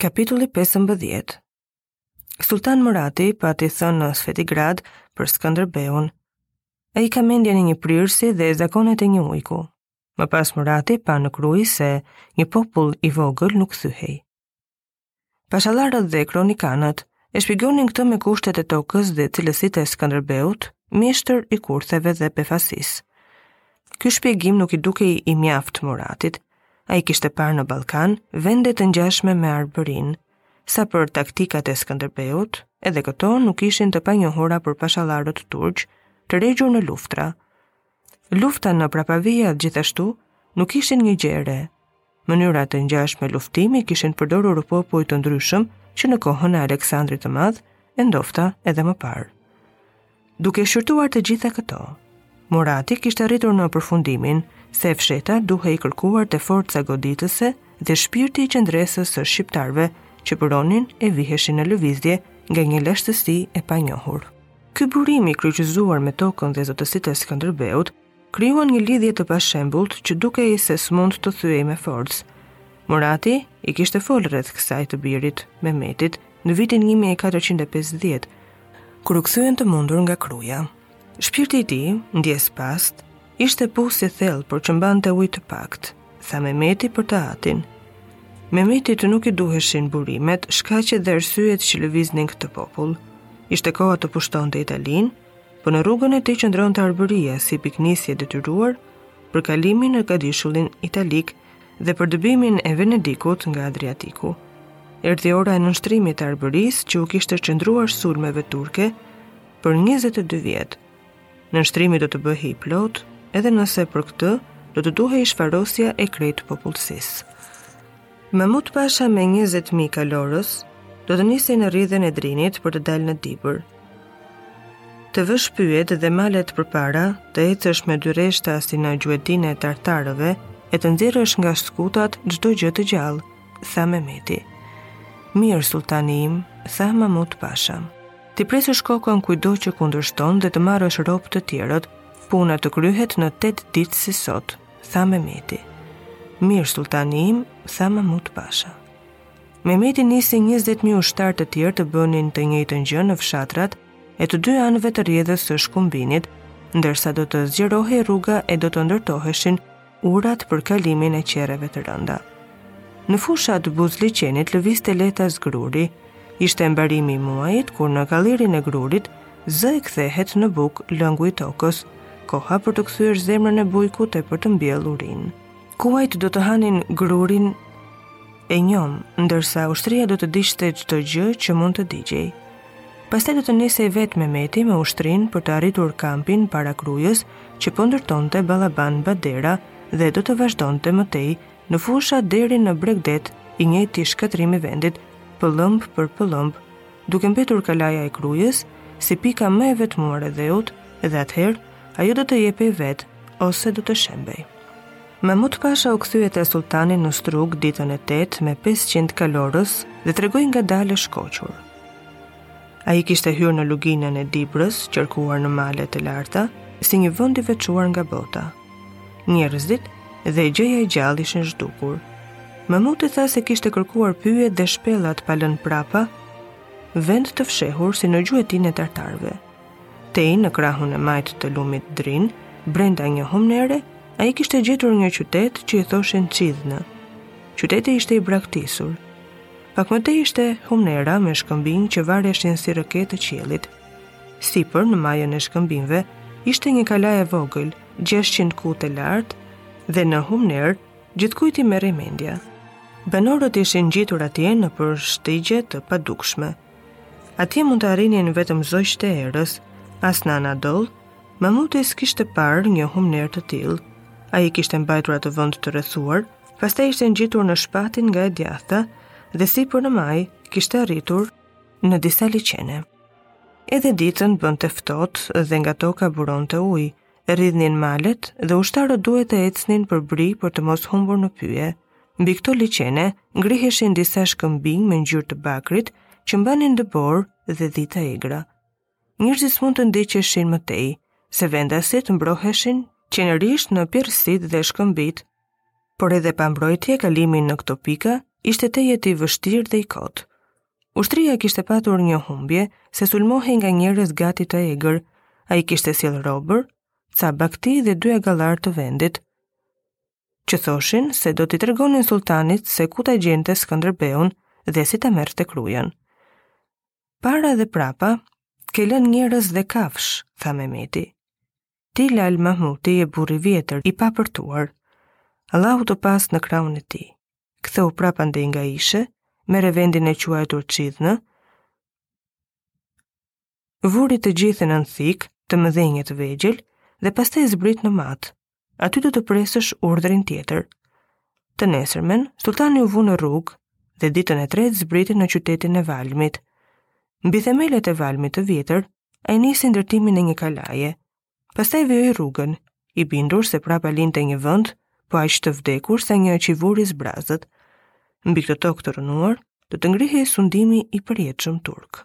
Kapitulli 15 Sulltan Murati pati thënë në Svetigrad për Skënderbeun. Ai ka mendjen e një prijësi dhe zakonet e një ujku. Më pas Murati pa në Krujë se një popull i vogël nuk thyhej. Pashallarët dhe kronikanët e shpjegonin këtë me kushtet e tokës dhe cilësitë e Skënderbeut, mjeshtër i kurtheve dhe befasisë. Ky shpjegim nuk i dukej i mjaft Muratit – Ai kishte parë në Ballkan vende të ngjashme me Arbërinë, sa për taktikat e Skënderbeut, edhe këto nuk ishin të panjohura për pashallarët turq të regjur në luftra. Lufta në prapavijat gjithashtu nuk ishte një gjë e re. Mënyra të ngjashme luftimi kishin përdorur popuj të ndryshëm që në kohën e Aleksandrit të Madh e ndofta edhe më parë. Duke shqyrtuar të gjitha këto, Murati kishte arritur në përfundimin se e fshehta duhej kërkuar te forca goditëse dhe shpirti i qëndresës së shqiptarëve që buronin e viheshin në lëvizje nga një lashtësi e panjohur. Ky burim i kryqëzuar me tokën dhe zotësitë e Skënderbeut Krijuan një lidhje të pashembullt që dukej se s'mund të thyhej me forcë. Murati i kishte folur rreth kësaj të birit, Mehmetit, në vitin 1450, kur u kthyen të mundur nga Kruja. Shpirti i tij, ndjesë pastë, ishte pus i thellë, por që mbante ujë të paktë, tha Mehmeti për të atin. Mehmetit nuk i duheshin burimet, shkaqet dhe arsyet që lëviznin këtë popull. Ishte koha të pushtonte Italinë, Po në rrugën e tij qëndronte Arbëria si pikënisje e detyruar për kalimin në gadishullin italik dhe për dëbimin e Venedikut nga Adriatiku. Erdhi ora e nënshtrimit të Arbërisë që u kishte qëndruar sulmeve turke për 22 vjet. Nënshtrimi do të bëhej i plotë, edhe nëse për këtë do të duhej shfarosja e krejt popullsisë. Mahmut Pasha me njëzet mijë kalorës do të nisej në rrjedhën e Drinit për të dalë në Dibër. Të vësh pyjet dhe malet përpara, të ecësh me dy rreshta si në gjuetinë e tartarëve, e të nxjerrësh nga skutat çdo gjë të gjallë, tha Mehmeti. Mirë sulltani im, tha Mahmut Pasha. T'i presësh kokën kujdo që kundërshton dhe të marrësh robër të tjerët. Puna të kryhet në 8 ditë si sot, tha Mehmeti. Mirë, sulltani im, tha Mahmut Pasha. Mehmeti nisi 20.000 ushtarë të tjerë të bënin të njëjtën gjë në fshatrat e të dy anëve të rrjedhës së Shkumbinit, ndërsa do të zgjerohej rruga e do të ndërtoheshin urat për kalimin e qerreve të rënda. Në fushat buzë liqenit lëvizte lehtas gruri, ishte mbarimi i muajit kur në kallirin e grurit Zë e kthehet në bukë lëngu i tokës, koha për të kthyer zemrën e bujkut e për të mbjellë urinë. Kuajt do të hanin grurin e njomë, ndërsa ushtria do të digjte çdo gjë që mund të digjej. Pastaj do të nisej vetë Memeti me ushtrinë për të arritur kampin para Krujës që po ndërtonte Ballaban Badera dhe do të vazhdonte më tej në fusha deri në bregdet i njëjti shkatërrim i vendit, pëllëmb për pëllëmb, duke mbetur kalaja e Krujës si pika më e vetmuar e dheut dhe atëherë ajo do të jepej vetë ose do të shembej. Mahmut Pasha u kthye te sulltani në Strugë ditën e 8 me 500 kalorës dhe tregoi ngadalë e shkoqur. Ai kishte hyrë në luginën e Dibrës, qarkuar në male të larta, si një vend i veçuar nga bota. Njerëzit dhe gjëja e gjallë ishin zhdukur. Mahmuti tha se kishte kërkuar pyjet dhe shpellat pa lënë prapa vend të fshehur si në gjuetinë e tartarëve. Tej në krahun e majtë të lumit Drin, brenda një humnere, ai kishte gjetur një qytet që i thoshin Çidhna. Qyteti ishte i braktisur. Pak më tej ishte humnera me shkëmbinj që vareshin si rëke të qiellit, Sipër në majën e shkëmbinjve ishte një kala e vogël, 600 kut e lartë, dhe në humnerë gjithkujt i merrej mendja. Banorët ishin ngjitur atje nëpër shtigje të padukshme. Atje mund të arrinin vetëm zogjtë e erës, as në Anadoll, Mahmuti s'kishte parë një humnerë të tillë. Ai kishte mbajtur atë vend të rrethuar, pastaj ishte ngjitur në shpatin nga e djathta, dhe sipër në majë kishte arritur në disa liqene. Edhe ditën bënte ftohtë dhe nga toka buronte ujë, rridhnin malet dhe ushtarët duhej të ecnin përbri për të mos humbur në pyje. Mbi këto liqene, ngriheshin disa shkëmbinj me ngjyrë të bakrit që mbanin dëborë dhe dhi të egra. Njerëzit s'mund të ndiqeshin më tej, se vendasit mbroheshin qenërisht në pjerrësitë dhe shkëmbit, por edhe pa mbrojtje kalimi në këto pika ishte tejet i vështirë dhe i kotë. Ushtria kishte patur një humbje, se sulmohej nga njerëz gati të egër, ai kishte sjellë robër, ca bakti dhe dy agallarë të vendit, që thoshin se do t'i tregonin sulltanit se ku ta gjente Skënderbeun dhe si ta merrte Krujën. Para dhe prapa, ke lënë njerëz dhe kafshë, tha Memeti. Ti Lal Mahmut je burrë i vjetër i papërtuar. Allahu të pastë në krahun e tij. Kthehu prapa andej nga ishe, merre vendin e quajtur Çidhnë, vuri të gjithë nën thikë, të mëdhenj e të vegjël, dhe pastaj zbrit në Mat, aty do të presësh urdhrin tjetër. Të nesërmen, sultani u vu në rrugë dhe ditën e tretë zbriti në qytetin e Valmit. Mbi themelet e Valmit të vjetër, ai nisi ndërtimin e një kalaje. Pastaj vijoi rrugën, i bindur se prapa linte një vend, po aq të vdekur sa një qivur i zbrazët. Mbi këtë tokë të rrënuar, do të ngrihej sundimi i përjetshëm turk.